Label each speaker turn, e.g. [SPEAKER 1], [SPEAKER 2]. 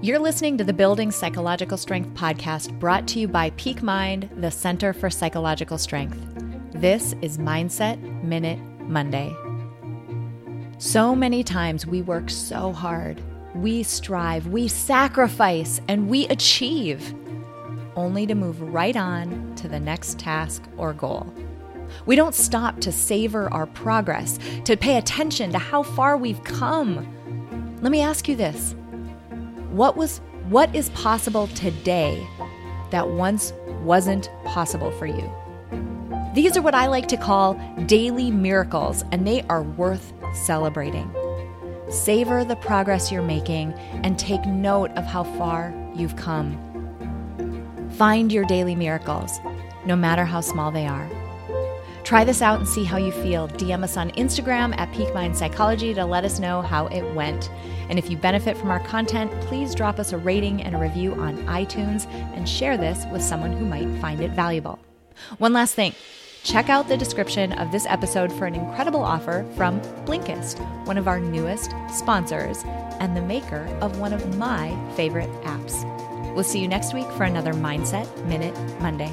[SPEAKER 1] You're listening to the Building Psychological Strength podcast brought to you by Peak Mind, the Center for Psychological Strength. This is Mindset Minute Monday. So many times we work so hard, we strive, we sacrifice, and we achieve, only to move right on to the next task or goal. We don't stop to savor our progress, to pay attention to how far we've come. Let me ask you this what was what is possible today that once wasn't possible for you? These are what I like to call daily miracles, and they are worth celebrating. Savor the progress you're making and take note of how far you've come. Find your daily miracles, no matter how small they are. Try this out and see how you feel. DM us on Instagram at Peak Mind Psychology to let us know how it went. And if you benefit from our content, please drop us a rating and a review on iTunes and share this with someone who might find it valuable. One last thing. Check out the description of this episode for an incredible offer from Blinkist, one of our newest sponsors and the maker of one of my favorite apps. We'll see you next week for another Mindset Minute Monday.